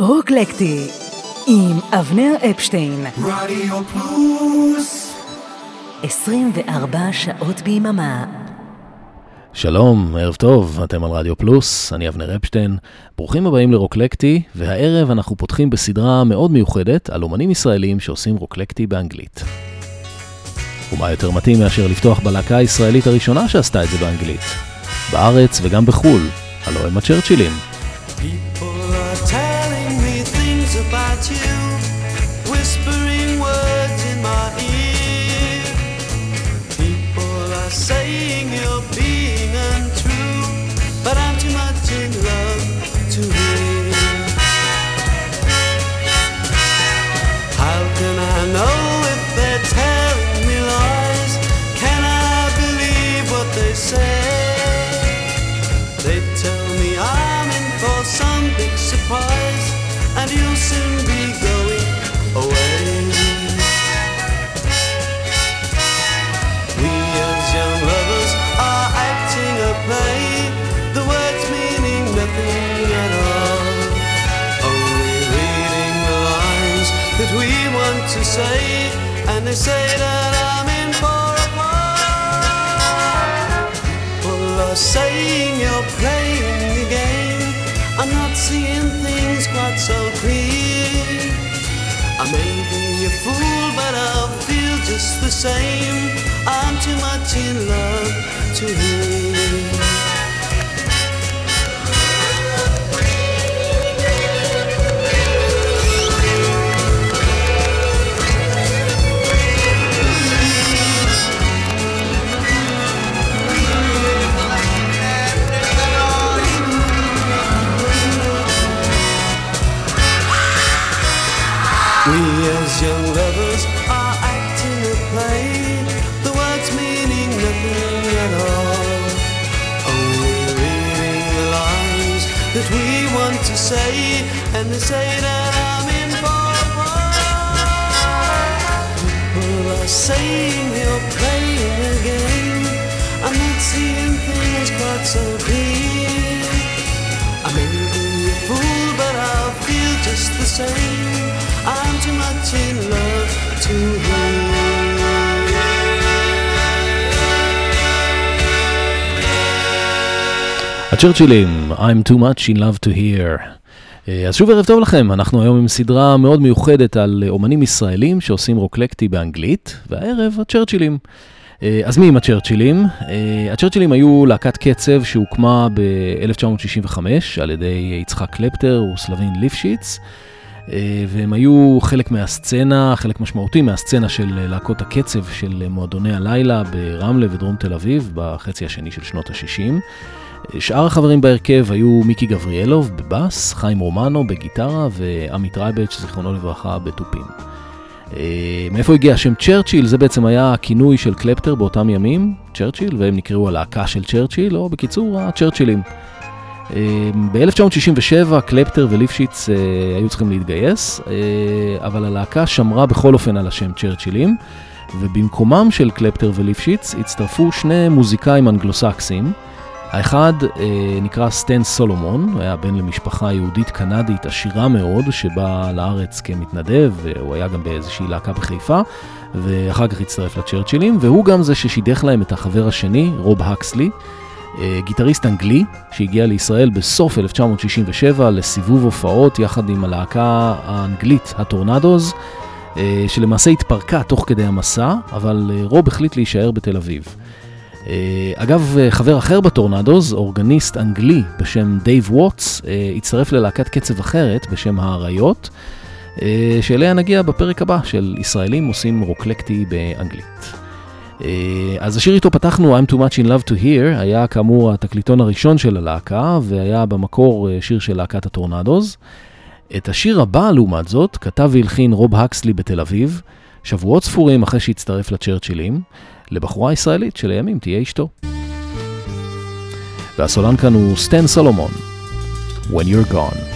רוקלקטי עם אבנר אפשטיין. רדיו פלוס 24 שעות ביממה. שלום, ערב טוב, אתם על רדיו פלוס, אני אבנר אפשטיין. ברוכים הבאים לרוקלקטי, והערב אנחנו פותחים בסדרה מאוד מיוחדת על אומנים ישראלים שעושים רוקלקטי באנגלית. ומה יותר מתאים מאשר לפתוח בלהקה הישראלית הראשונה שעשתה את זה באנגלית, בארץ וגם בחו"ל, הלוא הם הצ'רצ'ילים. they just the same. I'm too much in love to hear. as young say, and they say that I'm in for People are saying you're playing a game. I'm not seeing things quite so clear. I may be a fool, but I'll feel just the same. I'm too much in love to hear. הצ'רצ'ילים, I'm too much in love to hear. אז שוב ערב טוב לכם, אנחנו היום עם סדרה מאוד מיוחדת על אומנים ישראלים שעושים רוקלקטי באנגלית, והערב הצ'רצ'ילים. אז מי עם הצ'רצ'ילים? הצ'רצ'ילים היו להקת קצב שהוקמה ב-1965 על ידי יצחק קלפטר וסלבין ליפשיץ. אה, והם היו חלק מהסצנה, חלק משמעותי מהסצנה של להקות הקצב של מועדוני הלילה ברמלה ודרום תל אביב בחצי השני של שנות ה-60. שאר החברים בהרכב היו מיקי גבריאלוב בבאס, חיים רומנו בגיטרה ועמי טרייבטש, זיכרונו לברכה, בתופים. אה, מאיפה הגיע השם צ'רצ'יל? זה בעצם היה הכינוי של קלפטר באותם ימים, צ'רצ'יל, והם נקראו הלהקה של צ'רצ'יל, או בקיצור, הצ'רצ'ילים. אמ, ב-1967 קלפטר וליפשיץ אה, היו צריכים להתגייס, אה, אבל הלהקה שמרה בכל אופן על השם צ'רצ'ילים, ובמקומם של קלפטר וליפשיץ הצטרפו שני מוזיקאים אנגלוסקסים. האחד אה, נקרא סטן סולומון, הוא היה בן למשפחה יהודית קנדית עשירה מאוד, שבאה לארץ כמתנדב, הוא היה גם באיזושהי להקה בחיפה, ואחר כך הצטרף לצ'רצ'ילים, והוא גם זה ששידך להם את החבר השני, רוב הקסלי. אה, גיטריסט אנגלי שהגיע לישראל בסוף 1967 לסיבוב הופעות יחד עם הלהקה האנגלית הטורנדוז, אה, שלמעשה התפרקה תוך כדי המסע, אבל אה, רוב החליט להישאר בתל אביב. אגב, חבר אחר בטורנדוז, אורגניסט אנגלי בשם דייב ווטס, הצטרף ללהקת קצב אחרת בשם האריות, שאליה נגיע בפרק הבא של ישראלים עושים רוקלקטי באנגלית. אה, אז השיר איתו פתחנו, I'm too much in love to hear, היה כאמור התקליטון הראשון של הלהקה, והיה במקור אה, שיר של להקת הטורנדוז. את השיר הבא, לעומת זאת, כתב והלחין רוב הקסלי בתל אביב, שבועות ספורים אחרי שהצטרף לצ'רצ'ילים, לבחורה ישראלית שלימים תהיה אשתו. והסולן כאן הוא סטן סולומון, When You're Gone.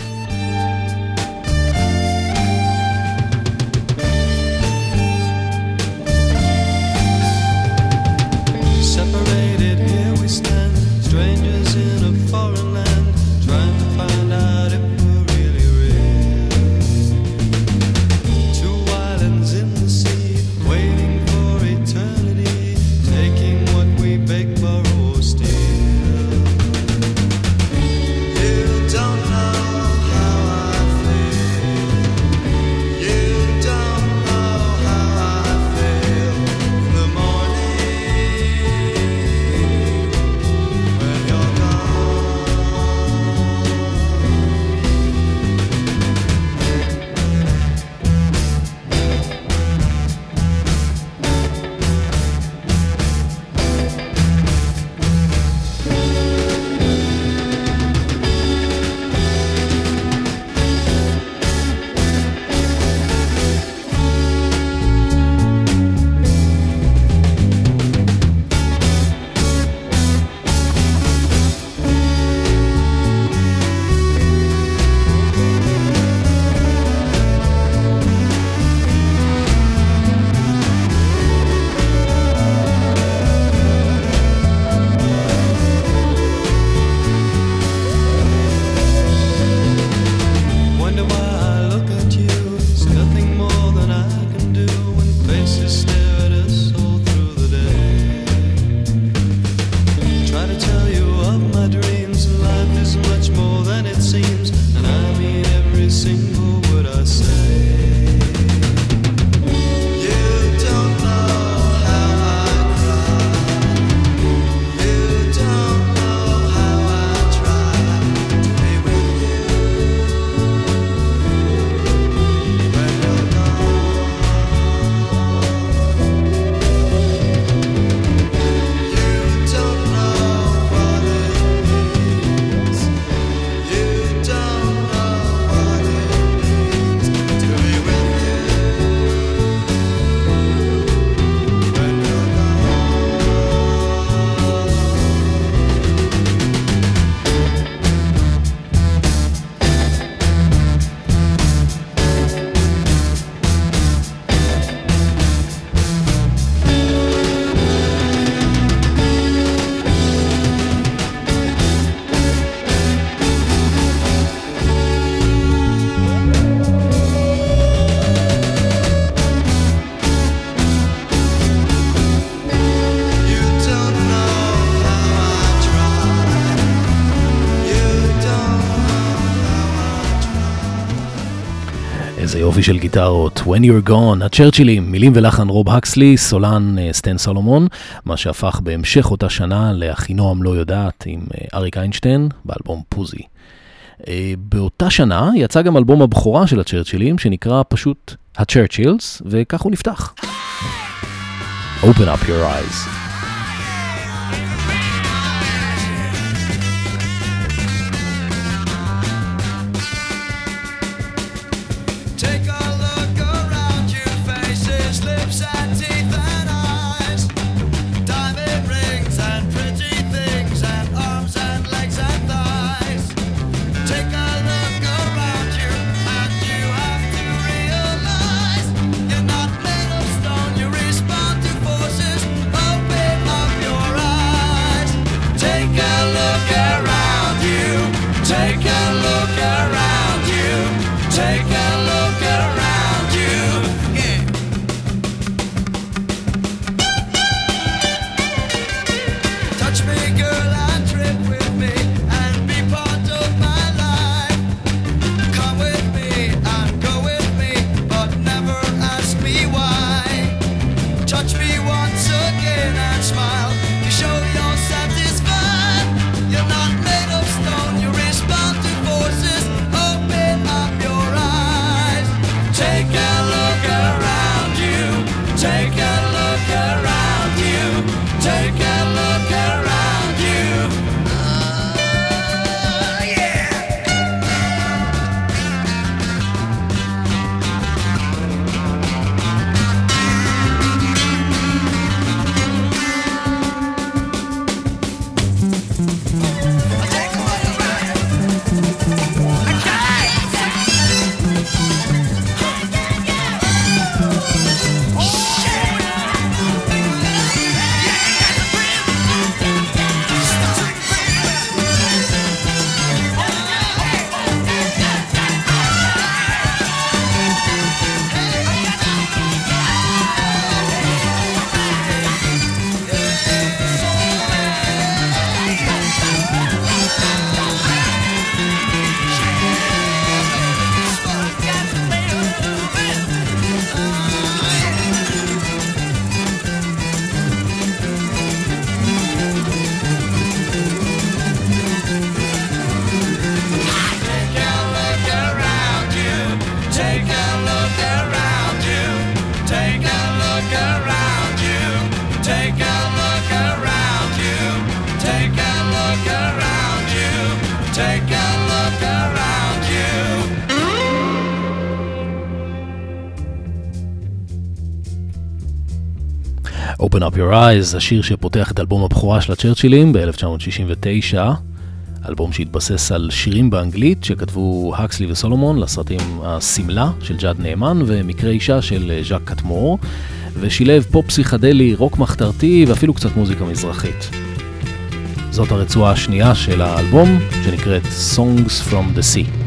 יופי של גיטרות. When You're Gone, הצ'רצ'ילים, מילים ולחן רוב הקסלי, סולן אה, סטן סולומון, מה שהפך בהמשך אותה שנה לאחינועם לא יודעת עם אה, אריק איינשטיין באלבום פוזי. אה, באותה שנה יצא גם אלבום הבכורה של הצ'רצ'ילים, שנקרא פשוט הצ'רצ'ילס, וכך הוא נפתח. Open up your eyes. Eyes, השיר שפותח את אלבום הבכורה של הצ'רצ'ילים ב-1969, אלבום שהתבסס על שירים באנגלית שכתבו הקסלי וסולומון לסרטים השמלה של ג'אד נאמן ומקרה אישה של ז'אק קטמור, ושילב פופ פסיכדלי, רוק מחתרתי ואפילו קצת מוזיקה מזרחית. זאת הרצועה השנייה של האלבום, שנקראת Songs from the Sea.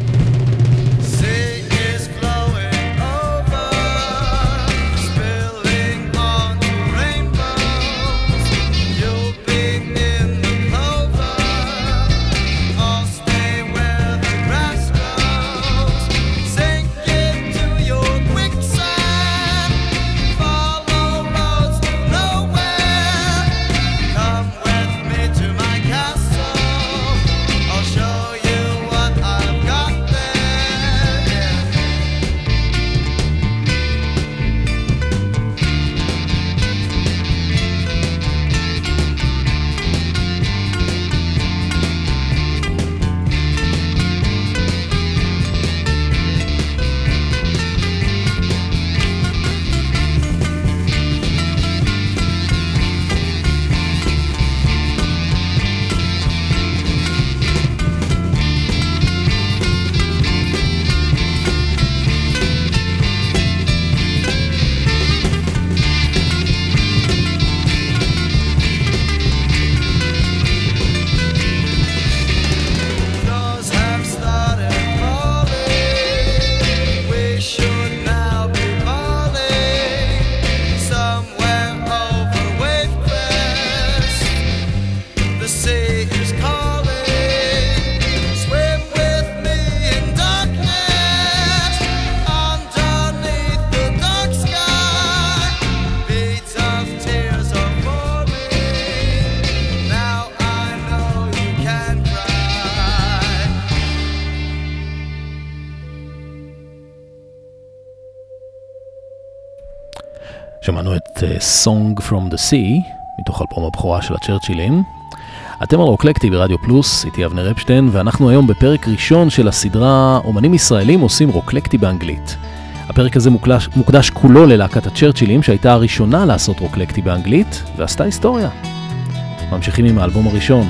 Song from the Sea, מתוך אלבום הבכורה של הצ'רצ'ילים. אתם על רוקלקטי ברדיו פלוס, איתי אבנר אפשטיין, ואנחנו היום בפרק ראשון של הסדרה אומנים ישראלים עושים רוקלקטי באנגלית. הפרק הזה מוקדש, מוקדש כולו ללהקת הצ'רצ'ילים, שהייתה הראשונה לעשות רוקלקטי באנגלית, ועשתה היסטוריה. ממשיכים עם האלבום הראשון,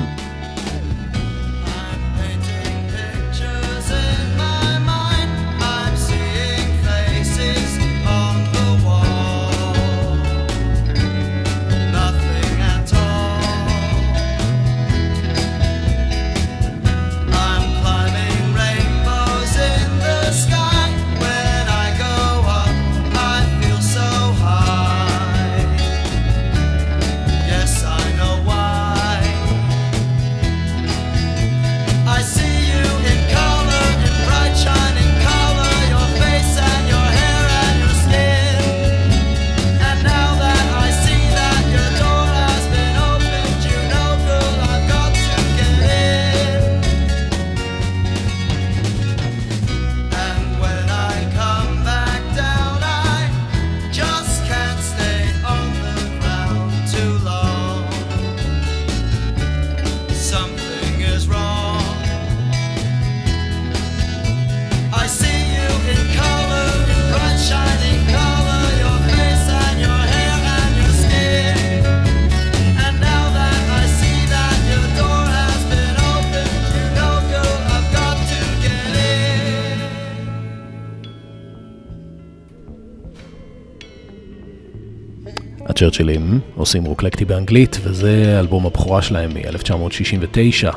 הצ'רצ'ילים עושים רוקלקטי באנגלית, וזה אלבום הבכורה שלהם מ-1969.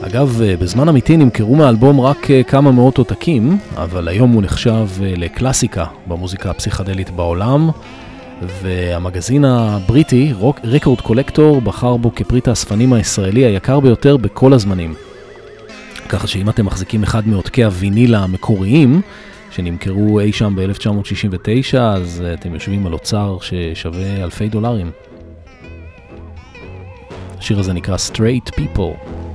אגב, בזמן אמיתי נמכרו מהאלבום רק אה, כמה מאות עותקים, אבל היום הוא נחשב אה, לקלאסיקה במוזיקה הפסיכדלית בעולם, והמגזין הבריטי, רקורד קולקטור, בחר בו כפריט האספנים הישראלי היקר ביותר בכל הזמנים. ככה שאם אתם מחזיקים אחד מעותקי הוויניל המקוריים, שנמכרו אי שם ב-1969, אז אה, אתם יושבים על אוצר ששווה אלפי דולרים. השיר הזה נקרא Straight People.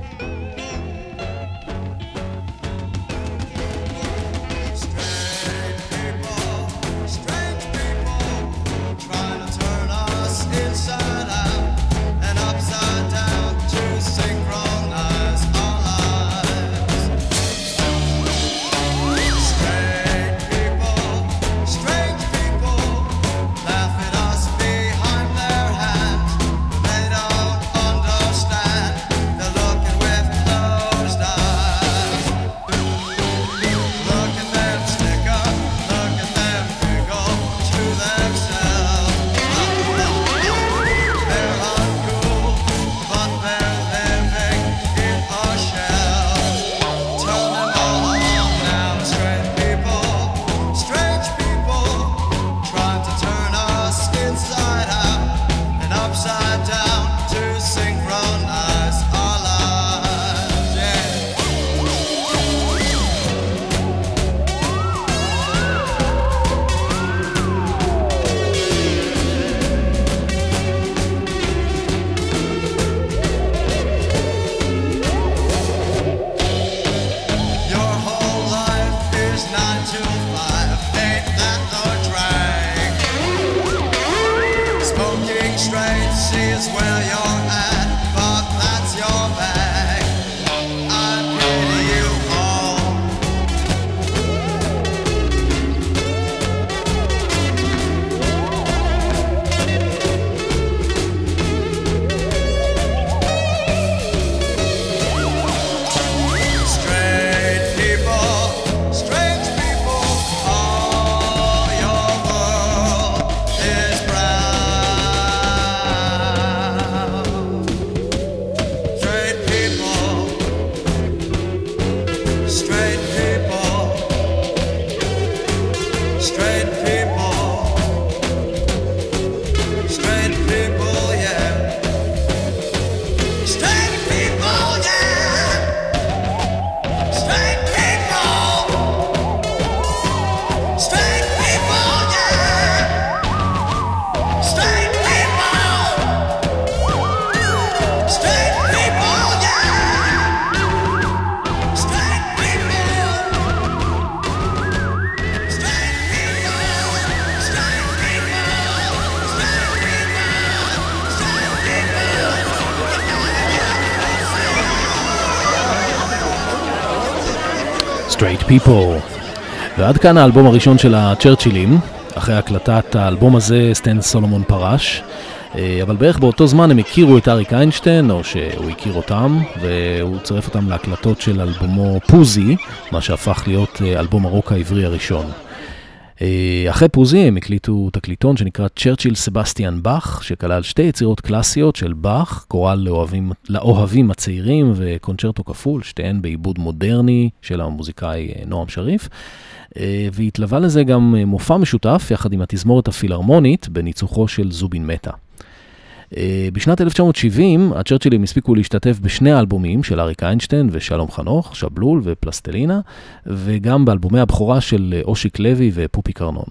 People. ועד כאן האלבום הראשון של הצ'רצ'ילים. אחרי הקלטת האלבום הזה סטן סולומון פרש. אה, אבל בערך באותו זמן הם הכירו את אריק איינשטיין, או שהוא הכיר אותם, והוא צירף אותם להקלטות של אלבומו פוזי, מה שהפך להיות אה, אלבום הרוק העברי הראשון. אה, אחרי פוזי הם הקליטו תקליטון שנקרא צ'רצ'יל סבסטיאן באך, שכלל שתי יצירות קלאסיות של באך, קורל לאוהבים, לאוהבים הצעירים וקונצ'רטו כפול, שתיהן בעיבוד מודרני של המוזיקאי נועם שריף. והתלווה לזה גם מופע משותף יחד עם התזמורת הפילהרמונית בניצוחו של זובין מטה. אה, בשנת 1970 הצ'רצ'ילים הספיקו להשתתף בשני האלבומים של אריק איינשטיין ושלום חנוך, שבלול ופלסטלינה, וגם באלבומי הבכורה של אושיק לוי ופופי קרנון.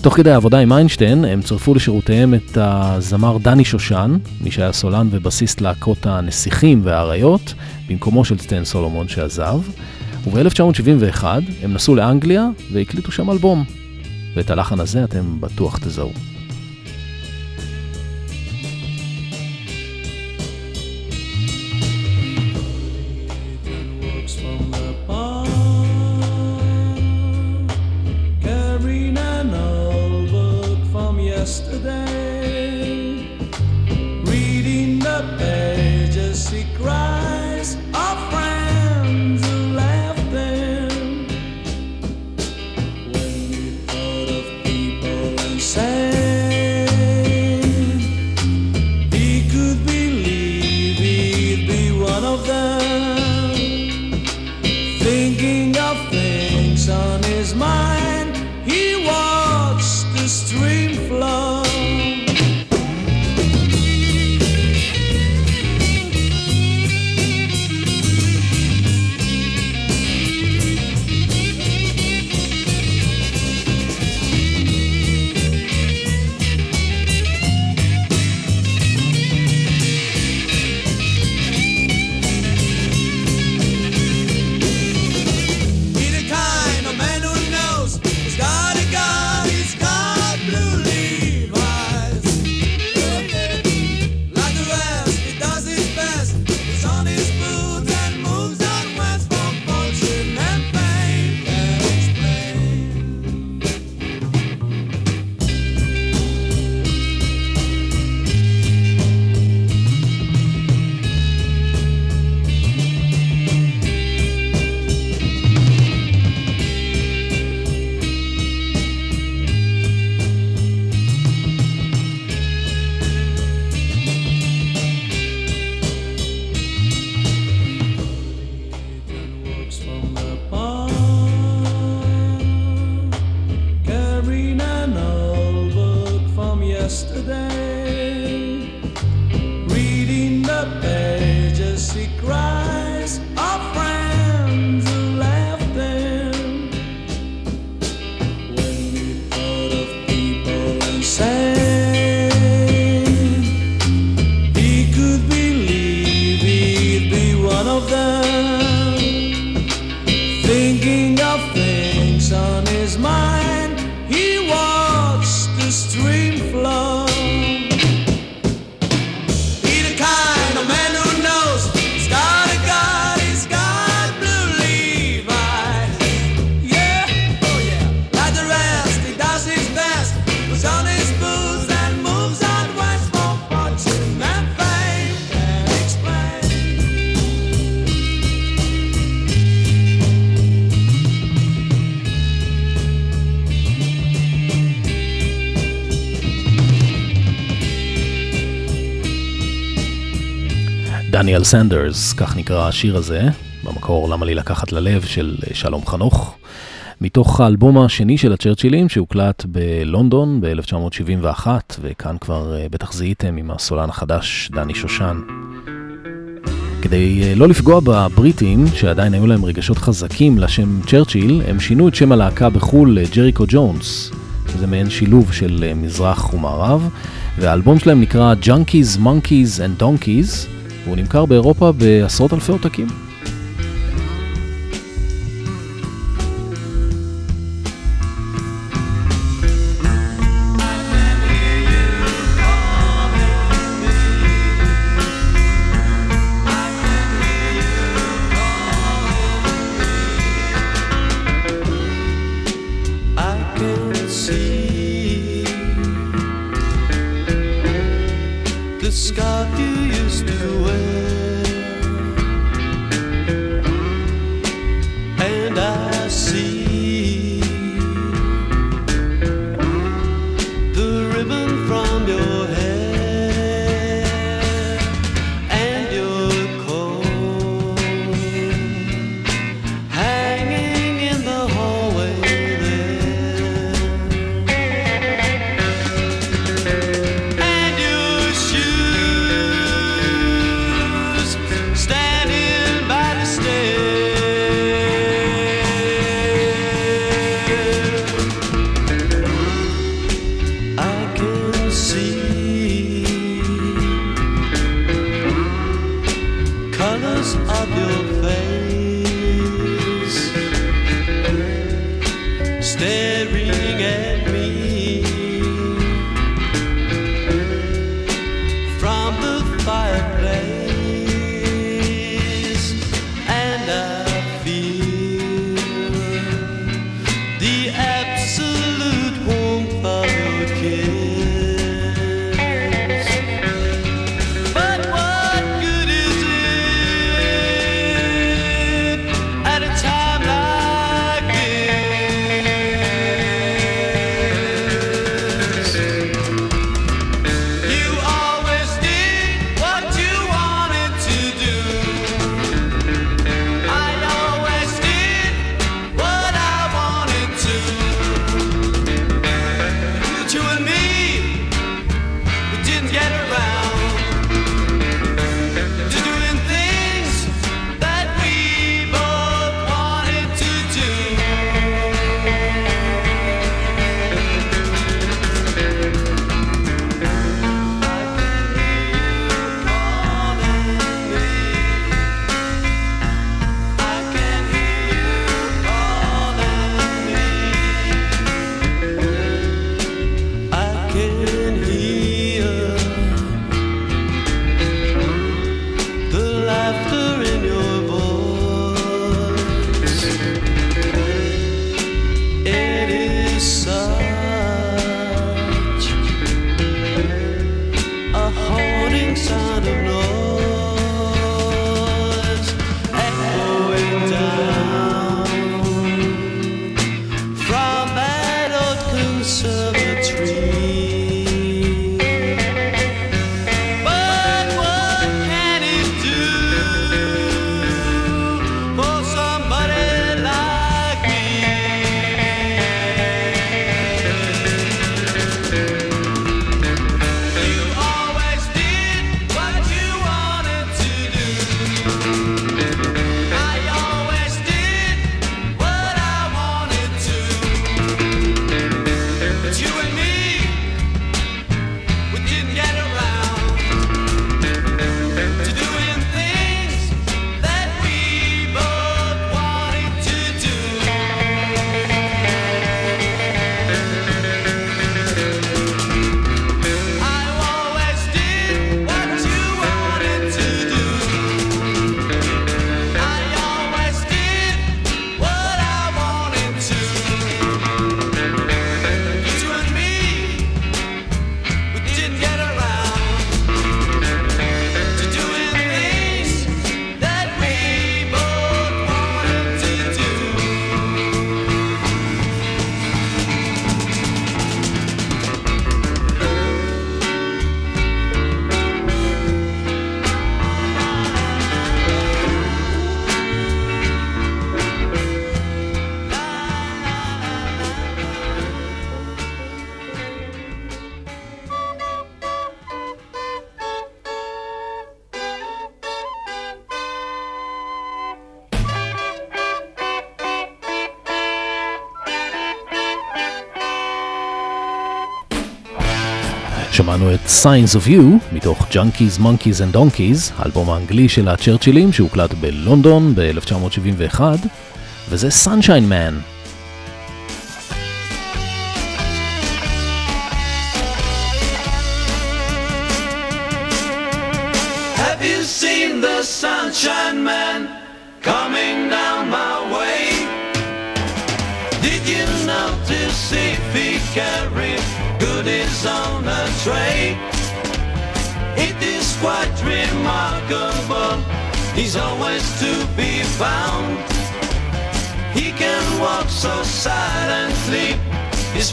תוך כדי העבודה עם איינשטיין, הם צרפו לשירותיהם את הזמר דני שושן, מי שהיה סולן ובסיסט להקות הנסיכים והאריות, במקומו של סטן סולומון שעזב, וב-1971 הם נסעו לאנגליה והקליטו שם אלבום, ואת הלחן הזה אתם בטוח תזהו. yesterday, reading the. paper. דניאל סנדרס, כך נקרא השיר הזה, במקור למה לי לקחת ללב של שלום חנוך, מתוך האלבום השני של הצ'רצ'ילים שהוקלט בלונדון ב-1971, וכאן כבר אה, בטח זיהיתם עם הסולן החדש דני שושן. כדי אה, לא לפגוע בבריטים, שעדיין היו להם רגשות חזקים לשם צ'רצ'יל, הם שינו את שם הלהקה בחו"ל לג'ריקו ג'ונס, שזה מעין שילוב של אה, מזרח ומערב, והאלבום שלהם נקרא Junkies, Monkeys and Donkeys, והוא נמכר באירופה בעשרות אלפי עותקים. שמענו את Signs of You מתוך Junkies, Monkeys and Donkeys, האלבום האנגלי של הצ'רצ'ילים שהוקלט בלונדון ב-1971, וזה Sunshine Man.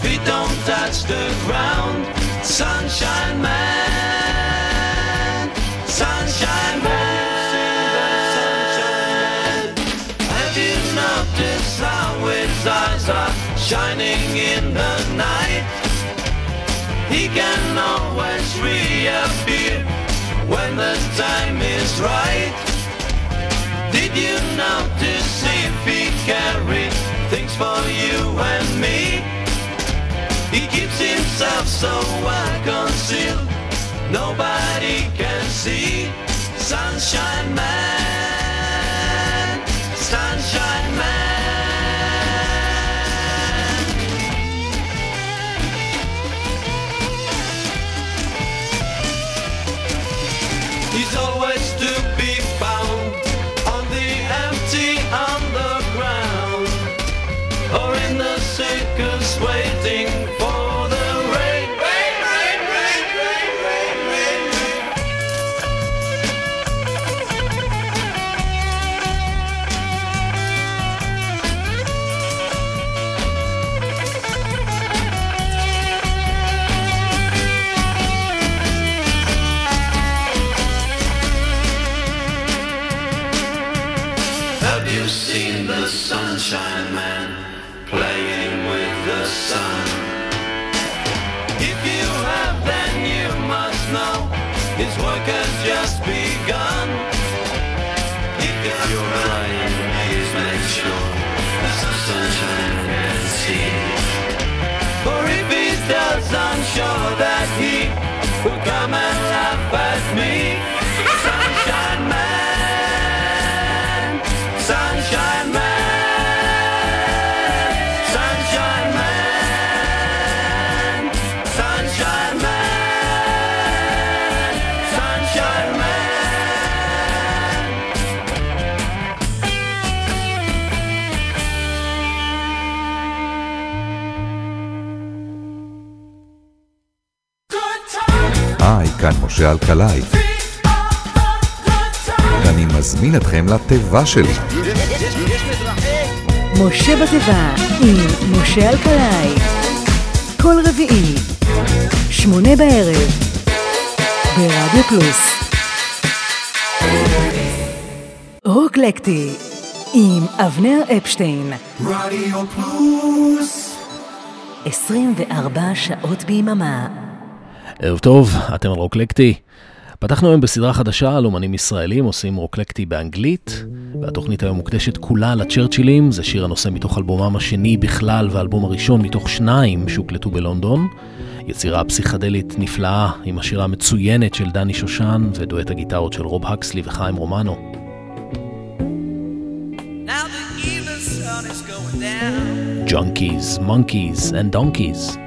Feet don't touch the ground. Sunshine Man, Sunshine Man. Have you noticed how his eyes are shining in the night? He can always reappear when the time is right. Did you notice if he carried things for you himself so well concealed, nobody can see. Sunshine Man, Sunshine אלקלעי. ואני מזמין אתכם לתיבה שלי. משה בתיבה עם משה אלקלעי. כל רביעי, שמונה בערב, ברדיו פלוס. רוקלקטי עם אבנר אפשטיין. רדיו פלוס 24 שעות ביממה. ערב טוב, אתם על רוקלקטי. פתחנו היום בסדרה חדשה על אומנים ישראלים עושים רוקלקטי באנגלית, והתוכנית היום מוקדשת כולה לצ'רצ'ילים, זה שיר הנושא מתוך אלבומם השני בכלל והאלבום הראשון מתוך שניים שהוקלטו בלונדון. יצירה פסיכדלית נפלאה עם השירה המצוינת של דני שושן ודואט הגיטרות של רוב הקסלי וחיים רומנו. Junkies, monkeys and donkeys.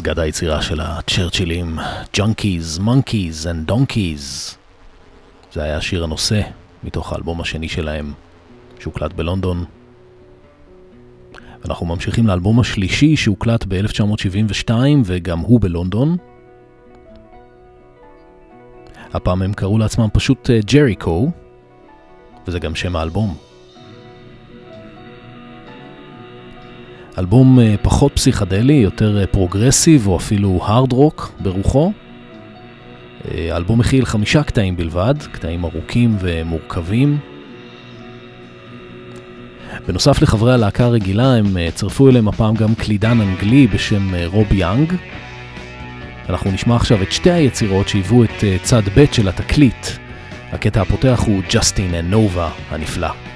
פסגת היצירה של הצ'רצ'ילים, Junkies, Monkeys and Donkeys. זה היה שיר הנושא מתוך האלבום השני שלהם, שהוקלט בלונדון. אנחנו ממשיכים לאלבום השלישי שהוקלט ב-1972 וגם הוא בלונדון. הפעם הם קראו לעצמם פשוט ג'ריקו, וזה גם שם האלבום. אלבום אה, פחות פסיכדלי, יותר אה, פרוגרסיב או אפילו הארד רוק ברוחו. אה, האלבום מכיל חמישה קטעים בלבד, קטעים ארוכים ומורכבים. בנוסף לחברי הלהקה הרגילה, הם צרפו אליהם הפעם גם קלידן אנגלי בשם רוב יאנג. אנחנו נשמע עכשיו את שתי היצירות שהיוו את צד ב' של התקליט. הקטע הפותח הוא Justin and Nova הנפלא.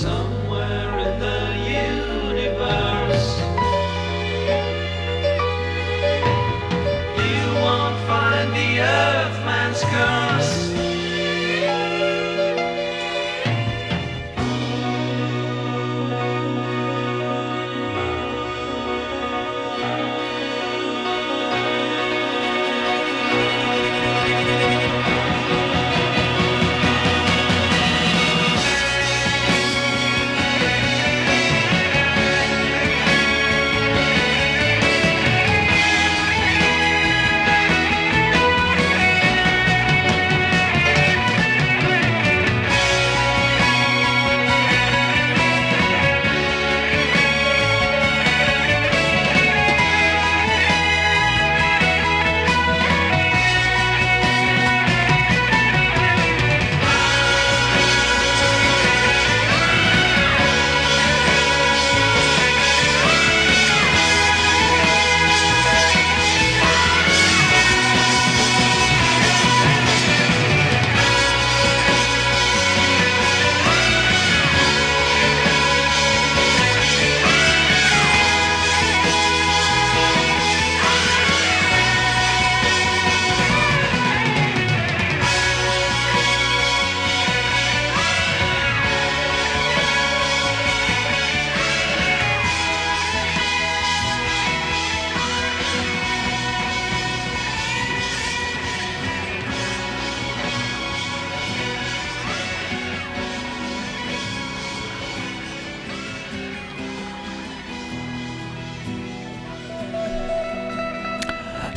Some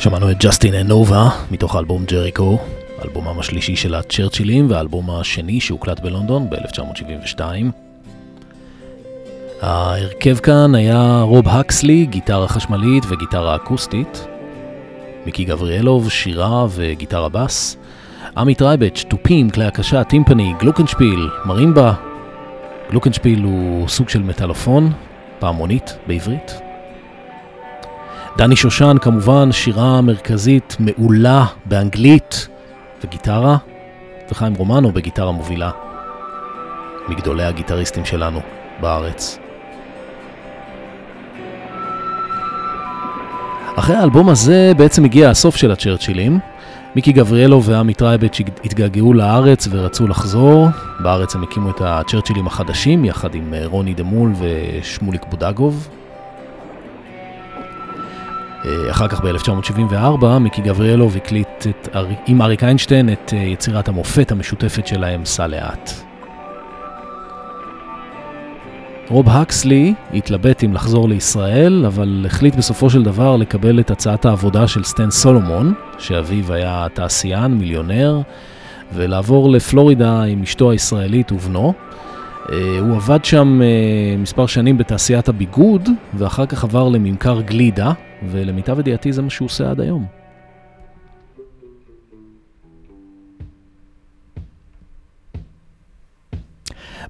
שמענו את Justin and Nova מתוך האלבום ג'ריקו, אלבומם השלישי של הצ'רצ'ילים והאלבום השני שהוקלט בלונדון ב-1972. ההרכב כאן היה רוב הקסלי, גיטרה חשמלית וגיטרה אקוסטית, מיקי גבריאלוב, שירה וגיטרה בס, עמי טרייביץ', תופים, כלי הקשה, טימפני, גלוקנשפיל, מרימבה. גלוקנשפיל הוא סוג של מטאלופון, פעמונית בעברית. דני שושן כמובן, שירה מרכזית מעולה באנגלית וגיטרה, וחיים רומנו בגיטרה מובילה, מגדולי הגיטריסטים שלנו בארץ. אחרי האלבום הזה בעצם הגיע הסוף של הצ'רצ'ילים. מיקי גבריאלוב ועמי טרייביץ' התגעגעו לארץ ורצו לחזור. בארץ הם הקימו את הצ'רצ'ילים החדשים יחד עם רוני דמול ושמוליק בודגוב. אה, אחר כך ב-1974 מיקי גבריאלוב הקליט את, עם אריק איינשטיין את אה, יצירת המופת המשותפת שלהם, סע לאט. רוב הקסלי התלבט אם לחזור לישראל, אבל החליט בסופו של דבר לקבל את הצעת העבודה של סטן סולומון, שאביו היה תעשיין, מיליונר, ולעבור לפלורידה עם אשתו הישראלית ובנו. אה, הוא עבד שם מספר שנים בתעשיית הביגוד, ואחר כך עבר לממכר גלידה, ולמיטב ידיעתי זה מה שהוא עושה עד היום.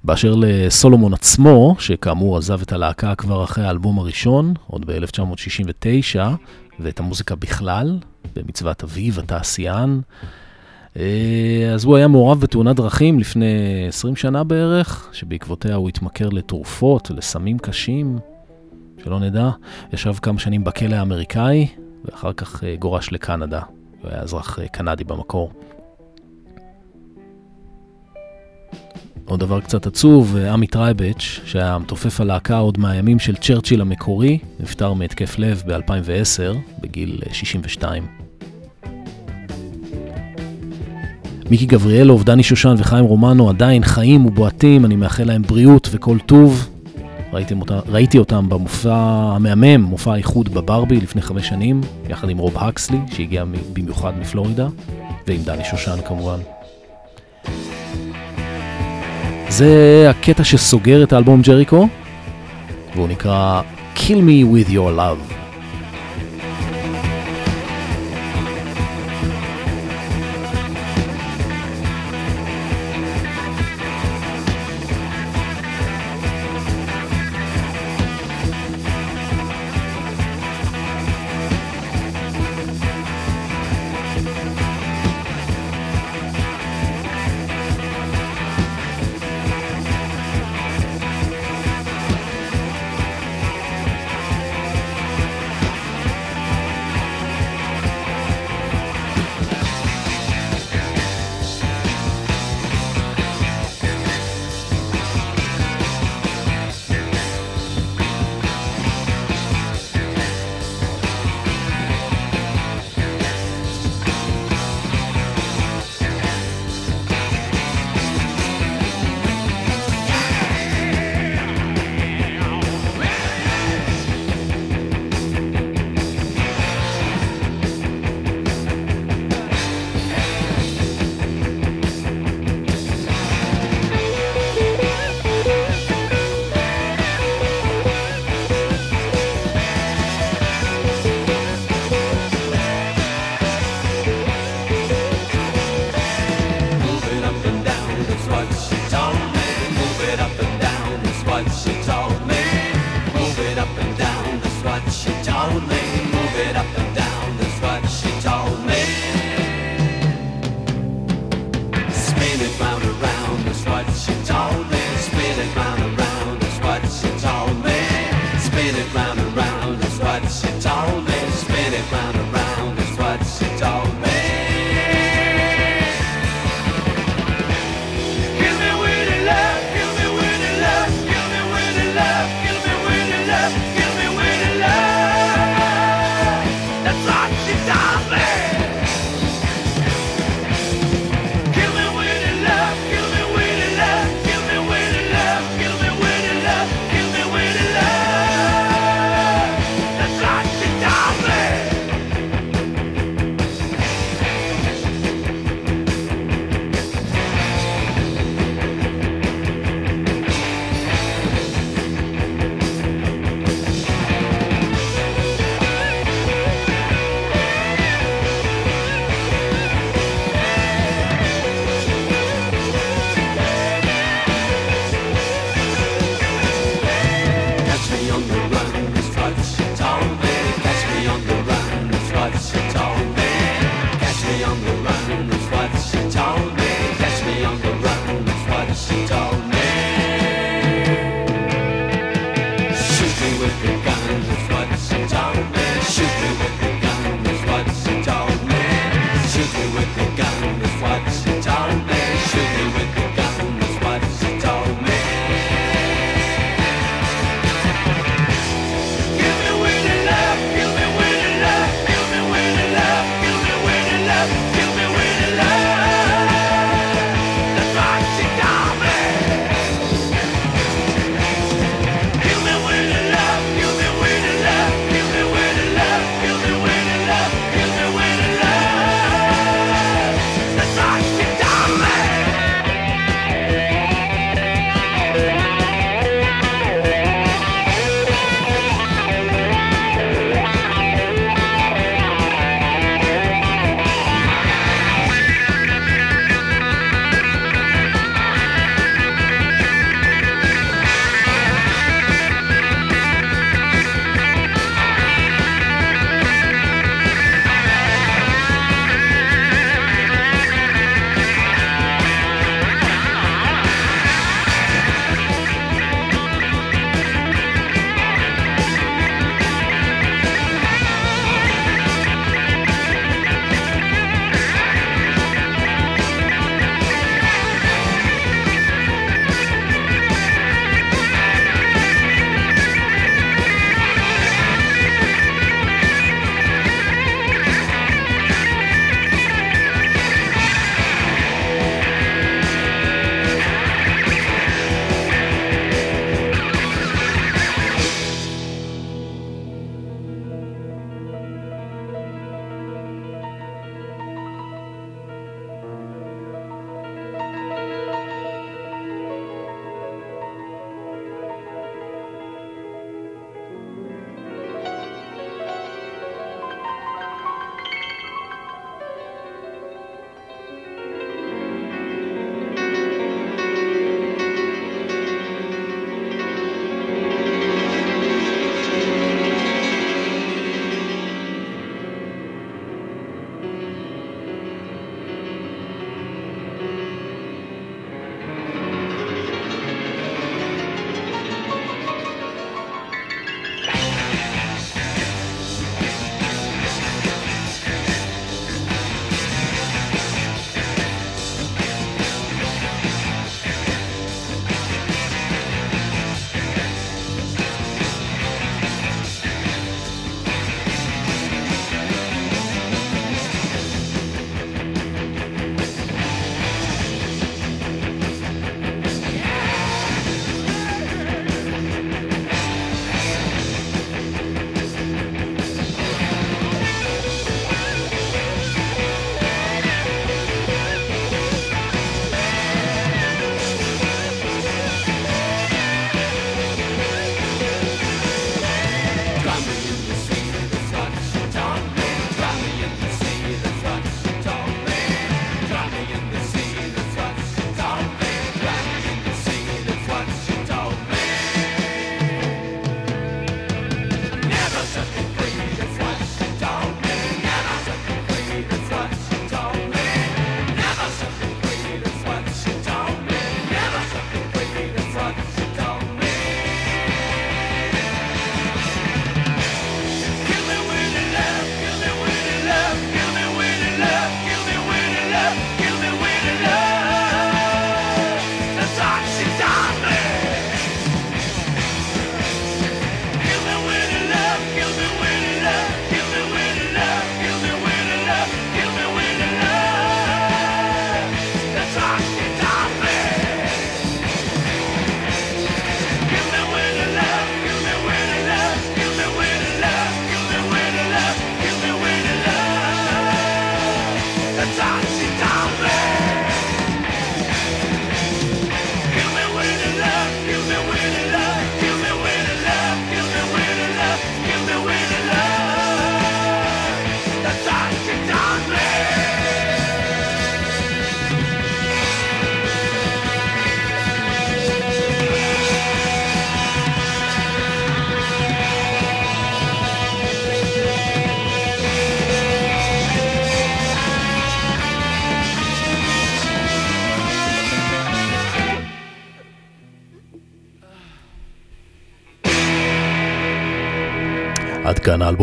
באשר לסולומון עצמו, שכאמור עזב את הלהקה כבר אחרי האלבום הראשון, עוד ב-1969, ואת המוזיקה בכלל, במצוות אביו התעשיין, אה, אז הוא היה מעורב בתאונת דרכים לפני 20 שנה בערך, שבעקבותיה הוא התמכר לתרופות, לסמים קשים, שלא נדע, ישב כמה שנים בכלא האמריקאי, ואחר כך אה, גורש לקנדה. הוא היה אזרח אה, קנדי במקור. עוד דבר קצת עצוב, אה, עמי טרייביץ', שהיה מתופף הלהקה עוד מהימים של צ'רצ'יל המקורי, נפטר מהתקף לב ב-2010, בגיל 62. מיקי גבריאלוב, דני שושן וחיים רומנו עדיין חיים ובועטים, אני מאחל להם בריאות וכל טוב. אותה, ראיתי אותם במופע המהמם, מופע האיחוד בברבי לפני חמש שנים, יחד עם רוב הקסלי, שהגיע במיוחד מפלורידה, ועם דני שושן כמובן. זה הקטע שסוגר את האלבום ג'ריקו, והוא נקרא Kill Me With Your Love.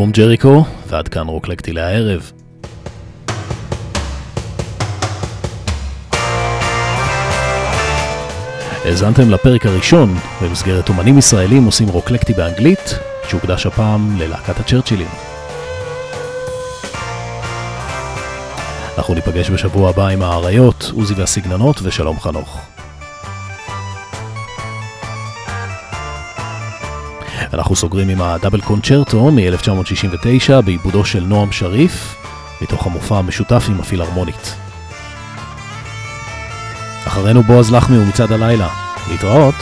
האלבום ג'ריקו, ועד כאן רוקלקטי לערב. האזנתם לפרק הראשון במסגרת אומנים ישראלים עושים רוקלקטי באנגלית, שהוקדש הפעם ללהקת הצ'רצ'ילים. אנחנו ניפגש בשבוע הבא עם האריות, עוזי והסגננות ושלום חנוך. אנחנו סוגרים עם הדאבל קונצ'רטו מ-1969 בעיבודו של נועם שריף, מתוך המופע המשותף עם הפילהרמונית. אחרינו בועז לחמי ומצעד הלילה. להתראות.